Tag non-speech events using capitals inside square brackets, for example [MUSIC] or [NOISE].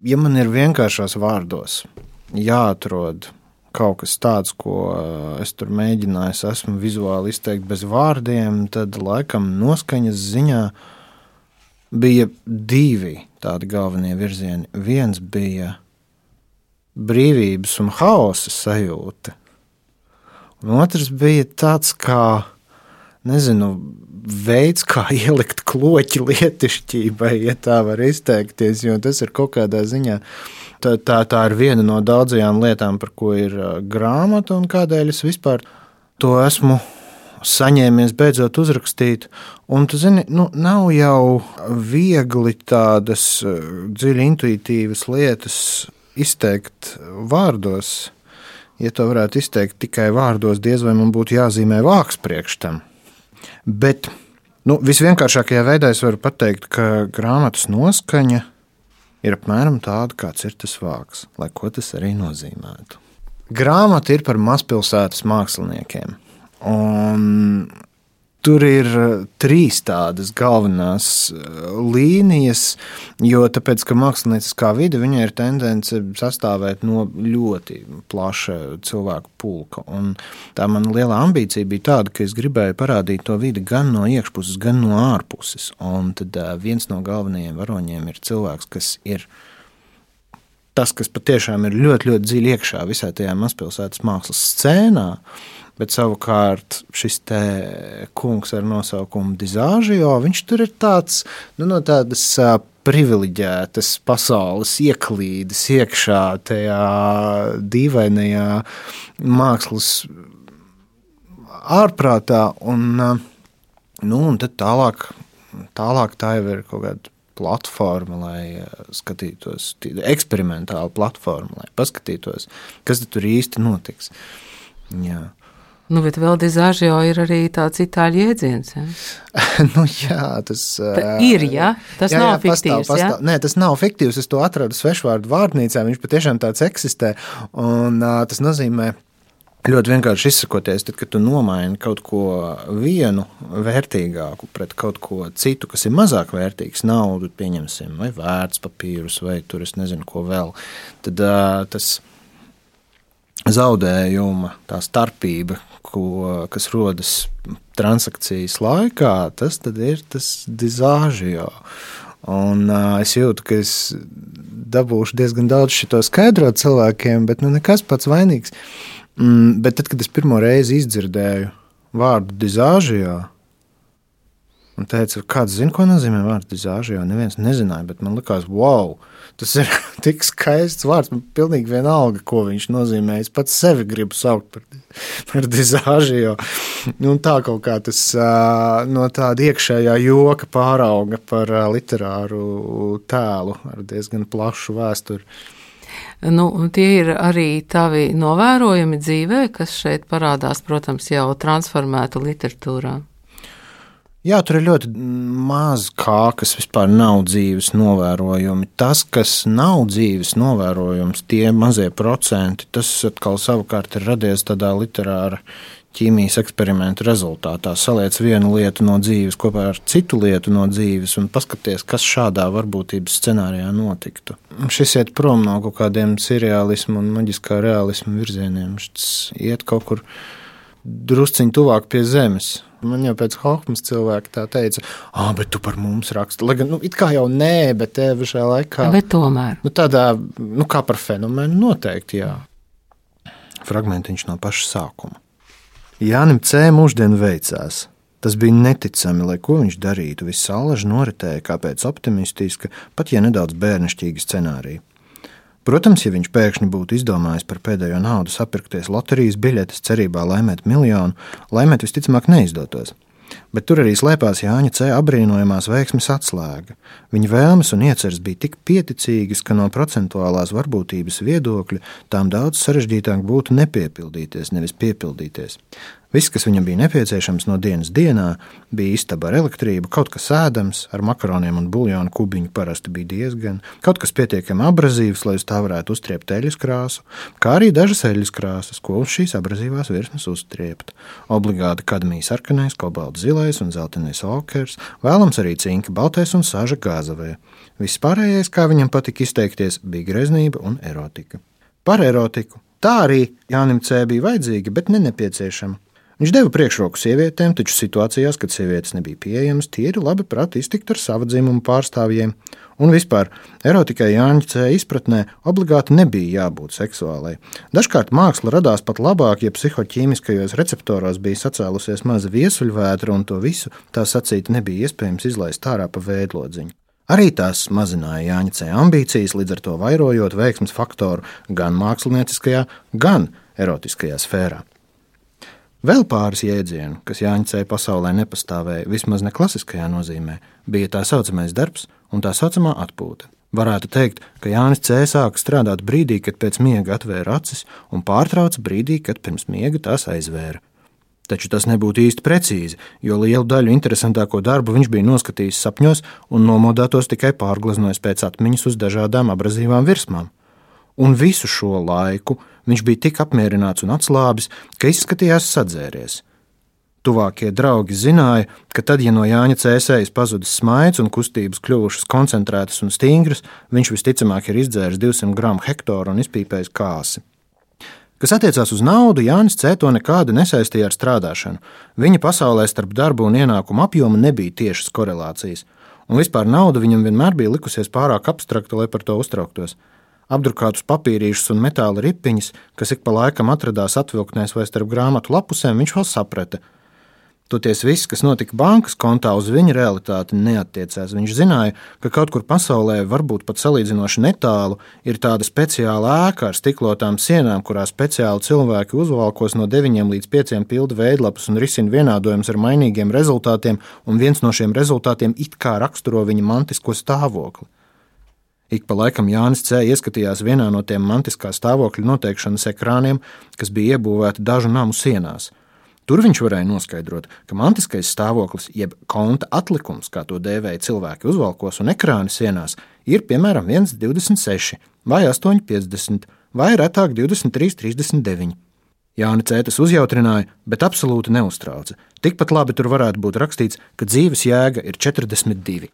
Ja man ir vienkāršos vārdos jāatrod kaut kas tāds, ko es tur mēģināju, esmu vizuāli izteikt bez vārdiem, tad laikam noskaņas ziņā bija divi tādi galvenie virzieni. Viens bija brīvības un haosa sajūta, un otrs bija tāds kā, nezinu, veids, kā [LAUGHS] ielikt kloķi lietišķībai, ja tā var izteikties, jo tas ir kaut kādā ziņā. Tā, tā, tā ir viena no daudzajām lietām, par ko ir grāmata un kādēļ es vispār to esmu saņēmies beidzot uzrakstīt. Un, tu zini, nu, nav jau viegli tādas dziļi intuitīvas lietas izteikt vārdos. Ja to varētu izteikt tikai vārdos, diez vai man būtu jāzīmē vāks priekš tam. Bet nu, visvienkāršākajā veidā es varu pateikt, ka grāmatas noskaņa ir apmēram tāda, kāds ir tas vārds, lai ko tas arī nozīmētu. Grāmata ir par mazpilsētas māksliniekiem. Un Tur ir eh, trīs tādas galvenās eh, līnijas, jo tāpēc, mākslinieckā vide ir tendence sastāvēt no ļoti plaša cilvēku pulka. Un tā mana lielā ambīcija bija tāda, ka es gribēju parādīt to vidi gan no iekšpuses, gan no ārpuses. Un tad eh, viens no galvenajiem varoņiem ir cilvēks, kas ir tas, kas patiešām ir ļoti, ļoti dziļi iekšā visā tajā mazpilsētas mākslas scēnā. Bet savukārt šis kungs ar nosaukumu Dizāžio, viņš tur ir tāds nu, no tādas privileģētas pasaules ieklīdes iekšā tajā dīvainajā mākslas ārprātā. Un, nu, un tad tālāk, tālāk tā jau ir kaut kāda platforma, lai skatītos, eksperimentāla platforma, lai paskatītos, kas tur īsti notiks. Jā. Nu, bet vēl dizāžio ir arī tāds itāļu jēdziens. Ja? [LAUGHS] nu, jā, tas Ta ir. Ja? Tas jā, nav jā, fiktīvs. Pastāv, pastāv. Ja? Nē, tas nav fiktīvs. Es to atradu svešvārdu vārnīcā. Viņš patiešām tāds eksistē. Un, uh, tas nozīmē, Ļoti vienkārši izsakoties, tad, kad tu nomaini kaut ko vienu vērtīgāku pret kaut ko citu, kas ir mazāk vērtīgs, naudu, pieņemsim, vai vērtspapīrus, vai tur es nezinu, ko vēl, tad uh, tas zaudējuma, tā starpība, ko, kas rodas transakcijas laikā, tas ir tas dizāžio. Un, uh, es jūtu, ka es dabūšu diezgan daudz šo skaidrot cilvēkiem, bet nu, nekas pats vainīgs. Mm, bet tad, kad es pirmo reizi izdzirdēju vārdu dizāžijā, un teica, kāds zina, ko nozīmē vārds dizāžijā, neviens nezināja, bet man likās, wow! Tas ir [LAUGHS] tik skaists vārds. Man pilnīgi vienalga, ko viņš nozīmē. Es pats sevi gribu saukt par, [LAUGHS] par dizāžu. Nu, tā kaut kā tas no tāda iekšējā joka pārauga par literāru tēlu ar diezgan plašu vēsturi. Nu, tie ir arī tavi novērojumi dzīvē, kas šeit parādās, protams, jau transformēta literatūrā. Jā, tur ir ļoti maz kā, kas vispār nav dzīves novērojumi. Tas, kas nav dzīves novērojums, tie mazie procenti, tas atkal savukārt ir radies tādā literāra ķīmijas eksperimenta rezultātā. Saliec vienu lietu no dzīves kopā ar citu lietu no dzīves un paskaties, kas šādā varbūtības scenārijā notiktu. Šis iet prom no kaut kādiem seriālismu un maģiskā realismu virzieniem. Šis iet kaut kur drusciņ tuvāk pie zemes Man jau pēc Hofmas cilvēka tā teica, ah, bet tu par mums raksti. Lai gan, nu, it kā jau nē, bet tev šajā laikā. Bet tomēr. Nu, tādā, nu, kā par fenomenu noteikti, jā. Fragmentiņš no paša sākuma. Jānim C. mūždien veicās. Tas bija neticami, lai ko viņš darītu. Viss alaži noritēja kā pēc optimistiska, pat ja nedaudz bērnišķīga scenārija. Protams, ja viņš pēkšņi būtu izdomājis par pēdējo naudu sapirkties loterijas biļetes cerībā laimēt miljonu, laimēt visticamāk neizdotos. Bet tur arī slēpās Jāņa C. apbrīnojamās veiksmes atslēga. Viņa vēlmes un ieceres bija tik pieticīgas, ka no procentuālās varbūtības viedokļa tām daudz sarežģītāk būtu nepiepildīties, nevis piepildīties. Viss, kas viņam bija nepieciešams no dienas dienā, bija istaba ar elektrību, kaut kas ēdams, ar makaroniem un buļļonu kubiņu parasti bija diezgan, kaut kas pietiekami abrazīvs, lai uz tā varētu uztriept eļļas krāsu, kā arī dažas eļļas krāsas, ko uz šīs abrazīvās virsmas uztriept. Obligāti kadmijas sarkanais, kobalts zilais un zeltainais okers, vēlams arī cinka baltais un saža gāzavē. Viss pārējais, kā viņam patika izteikties, bija greznība un erotika. Par erotiku. Tā arī Jānim C. bija vajadzīga, bet ne nepieciešama. Viņš deva priekšroku sievietēm, taču situācijās, kad sievietes nebija pieejamas, tie ir labi prāti iztikt ar sava dzimuma pārstāvjiem. Un vispār erotikai Jāņa C. izpratnē obligāti nebija jābūt seksuālai. Dažkārt māksla radās pat labāk, ja psihoķīmiskajos receptoros bija sacēlusies maza viesuļvētra, un to visu tā sacīt nebija iespējams izlaist ārā pa veidlodziņu. Arī tās mazināja Jāņa C. ambīcijas, līdz ar to vairojot veiksmes faktoru gan mākslinieckajā, gan erotiskajā sfērā. Vēl pāris jēdzienu, kas Jāņa C. pasaulē nepastāvēja, vismaz ne klasiskajā nozīmē, bija tā saucamais darbs un tā saucamā atpūta. Varētu teikt, ka Jānis C. sāka strādāt brīdī, kad pēc miega atvēra acis, un pārtrauca brīdī, kad pirms miega tās aizvēra. Taču tas nebūtu īsti precīzi, jo lielu daļu interesantāko darbu viņš bija noskatījis sapņos un nomodātos tikai pārgleznojis pēc atmiņas uz dažādām abrazīvām virsmām. Un visu šo laiku Viņš bija tik apmierināts un atslābis, ka izskatījās sadzēries. Tuvākie draugi zināja, ka tad, ja no Jāņa cēsējas pazudis smaids un kustības kļuvušas koncentrētas un stingras, viņš visticamāk ir izdzēris 200 gramu hektāru un izpīpējis kāsi. Kas attiecās uz naudu, Jānis Cēto nekādi nesaistīja ar strādāšanu. Viņa pasaulē starp darbu un ienākumu apjomu nebija tiešas korelācijas, un vispār nauda viņam vienmēr bija likusies pārāk abstrakta, lai par to uztrauktos apdrukātus papīrīšus un metāla ripiņas, kas ik pa laikam atradās atvilktnēs vai starp grāmatu lapusēm, viņš vēl saprata. Toties viss, kas notika bankas kontā, uz viņa realitāti neatiecās. Viņš zināja, ka kaut kur pasaulē, varbūt pat salīdzinoši netālu, ir tāda speciāla ēka ar stiklotām sienām, kurā speciāli cilvēki uzvalkos no 9 līdz 5 pildu veidlapus un risina vienādojumus ar mainīgiem rezultātiem, un viens no šiem rezultātiem it kā raksturo viņa mantisko stāvokli. Ik pa laikam Jānis C. ieskatījās vienā no tiem mantiskā stāvokļa noteikšanas ekrāniem, kas bija iebūvēti dažu namu sienās. Tur viņš varēja noskaidrot, ka mantiskais stāvoklis, jeb konta atlikums, kā to dēvēja cilvēki uzvalkos un ekrāna sienās, ir piemēram 1,26 vai 8,50 vai retāk 23,39. Jānis Cētas uzjautrināja, bet absolūti neuztrauca. Tikpat labi tur varētu būt rakstīts, ka dzīves jēga ir 42.